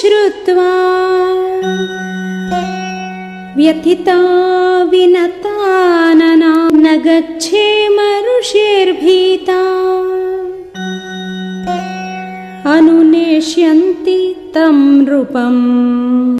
श्रुत्वा व्यथिता विनतानना न गच्छे मरुषेर्भीता। अनुनेष्यन्ति तं नृपम्।